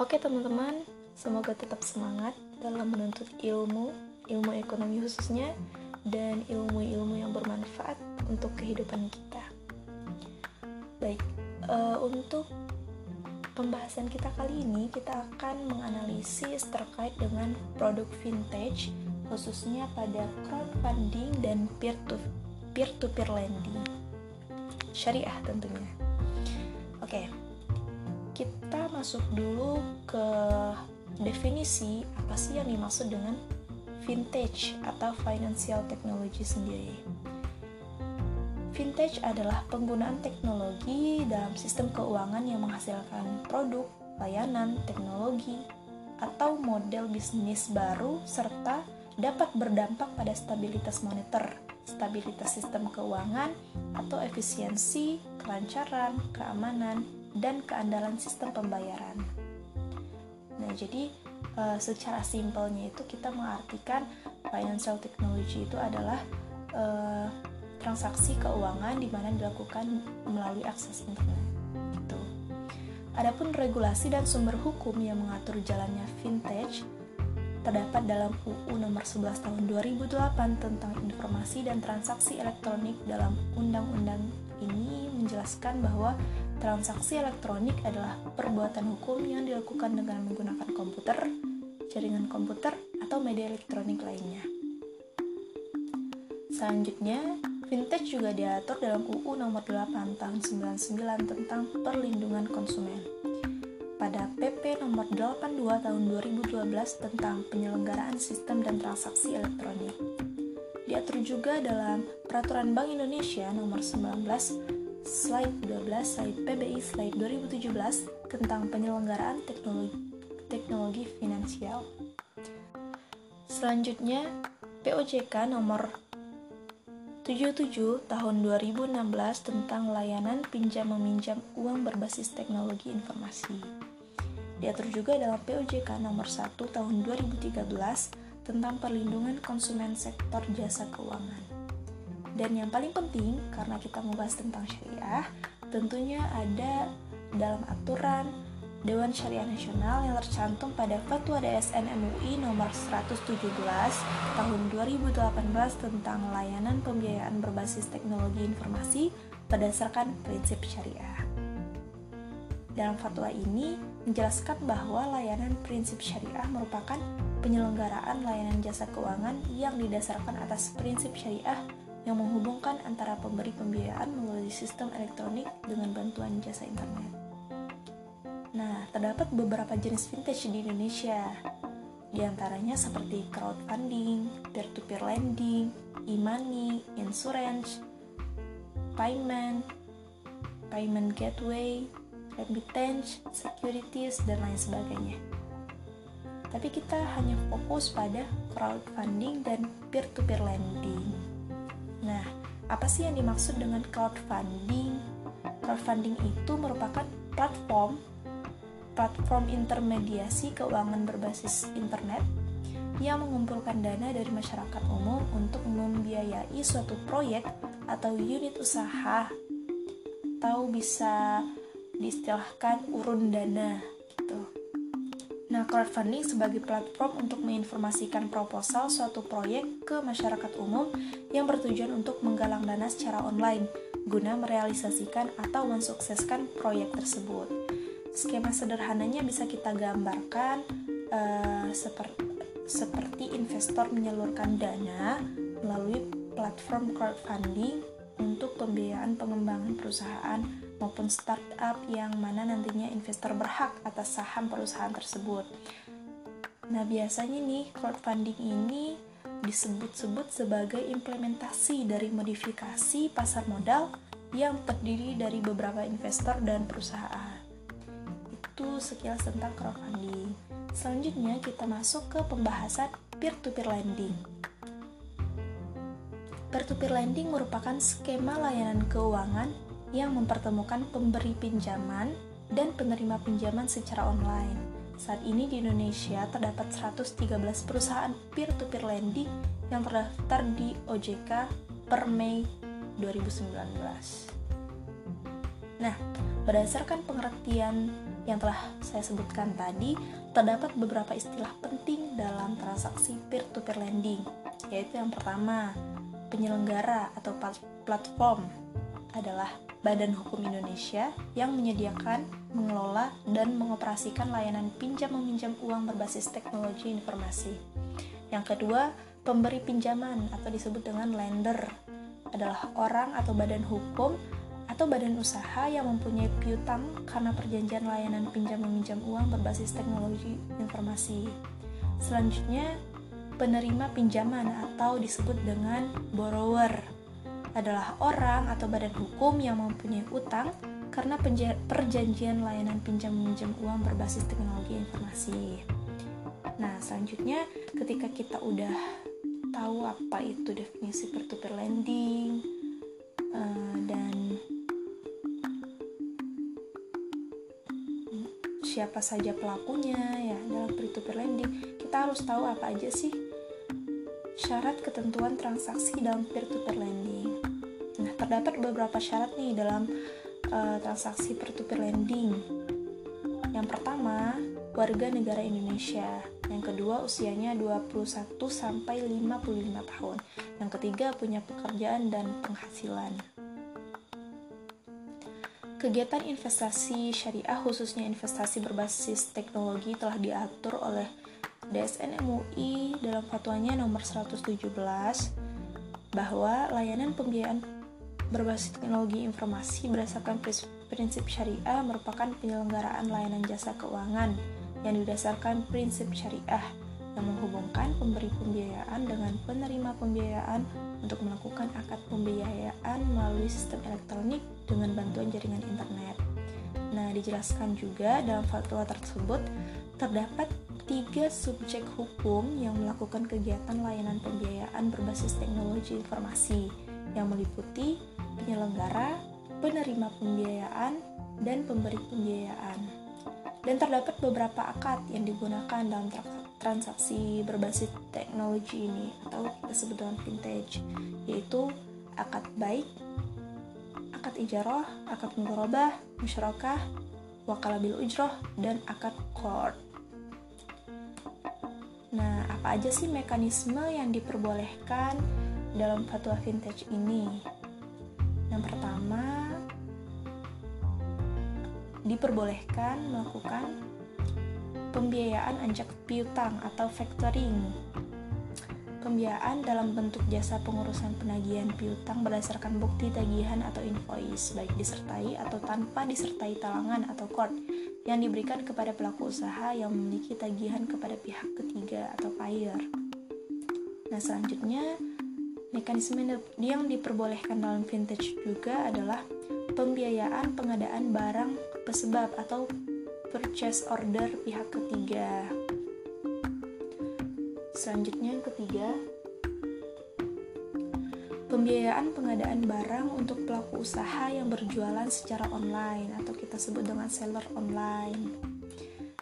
Oke teman-teman, semoga tetap semangat dalam menuntut ilmu, ilmu ekonomi khususnya, dan ilmu-ilmu yang bermanfaat untuk kehidupan kita. Baik, uh, untuk pembahasan kita kali ini kita akan menganalisis terkait dengan produk vintage khususnya pada crowdfunding dan peer-to-peer lending syariah tentunya. Masuk dulu ke definisi apa sih yang dimaksud dengan vintage atau financial technology sendiri. Vintage adalah penggunaan teknologi dalam sistem keuangan yang menghasilkan produk, layanan, teknologi, atau model bisnis baru serta dapat berdampak pada stabilitas moneter, stabilitas sistem keuangan, atau efisiensi, kelancaran, keamanan, dan keandalan sistem pembayaran. Nah, jadi e, secara simpelnya itu kita mengartikan financial technology itu adalah e, transaksi keuangan di mana dilakukan melalui akses internet. Gitu. Adapun regulasi dan sumber hukum yang mengatur jalannya vintage terdapat dalam UU nomor 11 tahun 2008 tentang informasi dan transaksi elektronik dalam undang-undang ini menjelaskan bahwa transaksi elektronik adalah perbuatan hukum yang dilakukan dengan menggunakan komputer, jaringan komputer, atau media elektronik lainnya. Selanjutnya, Vintage juga diatur dalam UU nomor 8 tahun 99 tentang perlindungan konsumen. Pada PP nomor 82 tahun 2012 tentang penyelenggaraan sistem dan transaksi elektronik. Diatur juga dalam Peraturan Bank Indonesia nomor 19 slide 12 slide PBI slide 2017 tentang penyelenggaraan teknologi teknologi finansial. Selanjutnya, POJK nomor 77 tahun 2016 tentang layanan pinjam meminjam uang berbasis teknologi informasi. Diatur juga dalam POJK nomor 1 tahun 2013 tentang perlindungan konsumen sektor jasa keuangan. Dan yang paling penting karena kita membahas tentang syariah, tentunya ada dalam aturan Dewan Syariah Nasional yang tercantum pada Fatwa DSN MUI nomor 117 tahun 2018 tentang layanan pembiayaan berbasis teknologi informasi berdasarkan prinsip syariah. Dalam fatwa ini menjelaskan bahwa layanan prinsip syariah merupakan penyelenggaraan layanan jasa keuangan yang didasarkan atas prinsip syariah yang menghubungkan antara pemberi pembiayaan melalui sistem elektronik dengan bantuan jasa internet. Nah, terdapat beberapa jenis vintage di Indonesia. Di antaranya seperti crowdfunding, peer-to-peer lending, e-money, insurance, payment, payment gateway, remittance, securities, dan lain sebagainya. Tapi kita hanya fokus pada crowdfunding dan peer-to-peer lending. Nah, apa sih yang dimaksud dengan crowdfunding? Crowdfunding itu merupakan platform platform intermediasi keuangan berbasis internet yang mengumpulkan dana dari masyarakat umum untuk membiayai suatu proyek atau unit usaha atau bisa diistilahkan urun dana gitu. Nah, crowdfunding sebagai platform untuk menginformasikan proposal suatu proyek ke masyarakat umum yang bertujuan untuk menggalang dana secara online guna merealisasikan atau mensukseskan proyek tersebut. Skema sederhananya bisa kita gambarkan uh, seperti seperti investor menyalurkan dana melalui platform crowdfunding untuk pembiayaan pengembangan perusahaan maupun startup yang mana nantinya investor berhak atas saham perusahaan tersebut. Nah, biasanya nih crowdfunding ini disebut-sebut sebagai implementasi dari modifikasi pasar modal yang terdiri dari beberapa investor dan perusahaan itu sekilas tentang crowdfunding. Selanjutnya kita masuk ke pembahasan peer-to-peer lending. Peer-to-peer lending merupakan skema layanan keuangan yang mempertemukan pemberi pinjaman dan penerima pinjaman secara online. Saat ini di Indonesia terdapat 113 perusahaan peer-to-peer lending yang terdaftar di OJK per Mei 2019. Nah, berdasarkan pengertian yang telah saya sebutkan tadi, terdapat beberapa istilah penting dalam transaksi peer-to-peer lending, yaitu yang pertama, penyelenggara atau platform adalah Badan Hukum Indonesia yang menyediakan, mengelola, dan mengoperasikan layanan pinjam meminjam uang berbasis teknologi informasi. Yang kedua, pemberi pinjaman atau disebut dengan lender adalah orang atau badan hukum atau badan usaha yang mempunyai piutang karena perjanjian layanan pinjam meminjam uang berbasis teknologi informasi. Selanjutnya, penerima pinjaman atau disebut dengan borrower adalah orang atau badan hukum yang mempunyai utang karena perjanjian layanan pinjam meminjam uang berbasis teknologi informasi. Nah, selanjutnya ketika kita udah tahu apa itu definisi peer-to-peer lending uh, dan siapa saja pelakunya ya dalam peer-to-peer lending kita harus tahu apa aja sih syarat ketentuan transaksi dalam peer-to-peer lending. Nah terdapat beberapa syarat nih dalam uh, transaksi peer-to-peer lending. Yang pertama warga negara Indonesia. Yang kedua usianya 21 sampai 55 tahun. Yang ketiga punya pekerjaan dan penghasilan. Kegiatan investasi syariah khususnya investasi berbasis teknologi telah diatur oleh DSN MUI dalam fatwanya nomor 117 bahwa layanan pembiayaan berbasis teknologi informasi berdasarkan prinsip syariah merupakan penyelenggaraan layanan jasa keuangan yang didasarkan prinsip syariah yang menghubungkan pemberi pembiayaan dengan penerima pembiayaan untuk melakukan akad pembiayaan melalui sistem elektronik dengan bantuan jaringan internet. Nah, dijelaskan juga dalam fatwa tersebut terdapat tiga subjek hukum yang melakukan kegiatan layanan pembiayaan berbasis teknologi informasi yang meliputi penyelenggara, penerima pembiayaan, dan pemberi pembiayaan. Dan terdapat beberapa akad yang digunakan dalam transaksi berbasis teknologi ini atau kita sebut dengan vintage yaitu akad baik, akad ijarah, akad mugharabah, musyarakah, wakala bil ujroh, dan akad court. Apa aja sih mekanisme yang diperbolehkan dalam fatwa vintage ini? Yang pertama, diperbolehkan melakukan Pembiayaan anjak piutang atau factoring. Pembiayaan dalam bentuk jasa pengurusan penagihan piutang berdasarkan bukti tagihan atau invoice, baik disertai atau tanpa disertai talangan atau court yang diberikan kepada pelaku usaha yang memiliki tagihan kepada pihak ketiga atau payer. Nah, selanjutnya mekanisme yang diperbolehkan dalam vintage juga adalah pembiayaan pengadaan barang pesebab atau purchase order pihak ketiga. Selanjutnya yang ketiga, pembiayaan pengadaan barang untuk pelaku usaha yang berjualan secara online atau kita sebut dengan seller online.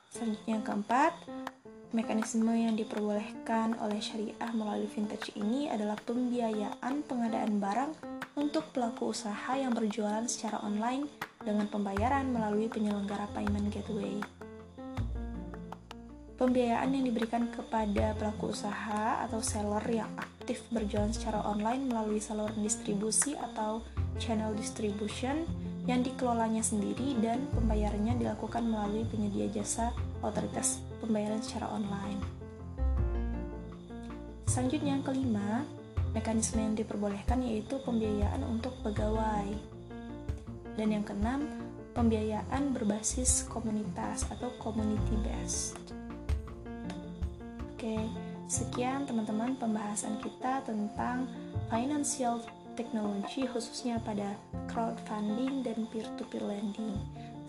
Selanjutnya yang keempat, mekanisme yang diperbolehkan oleh syariah melalui vintage ini adalah pembiayaan pengadaan barang untuk pelaku usaha yang berjualan secara online dengan pembayaran melalui penyelenggara payment gateway. Pembiayaan yang diberikan kepada pelaku usaha atau seller yang aktif berjualan secara online melalui saluran distribusi atau channel distribution yang dikelolanya sendiri dan pembayarannya dilakukan melalui penyedia jasa otoritas pembayaran secara online. Selanjutnya yang kelima, mekanisme yang diperbolehkan yaitu pembiayaan untuk pegawai. Dan yang keenam, pembiayaan berbasis komunitas atau community based. Oke, sekian teman-teman pembahasan kita tentang financial technology khususnya pada crowdfunding dan peer-to-peer lending.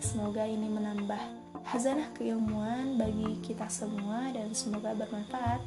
Semoga ini menambah hazanah keilmuan bagi kita semua dan semoga bermanfaat.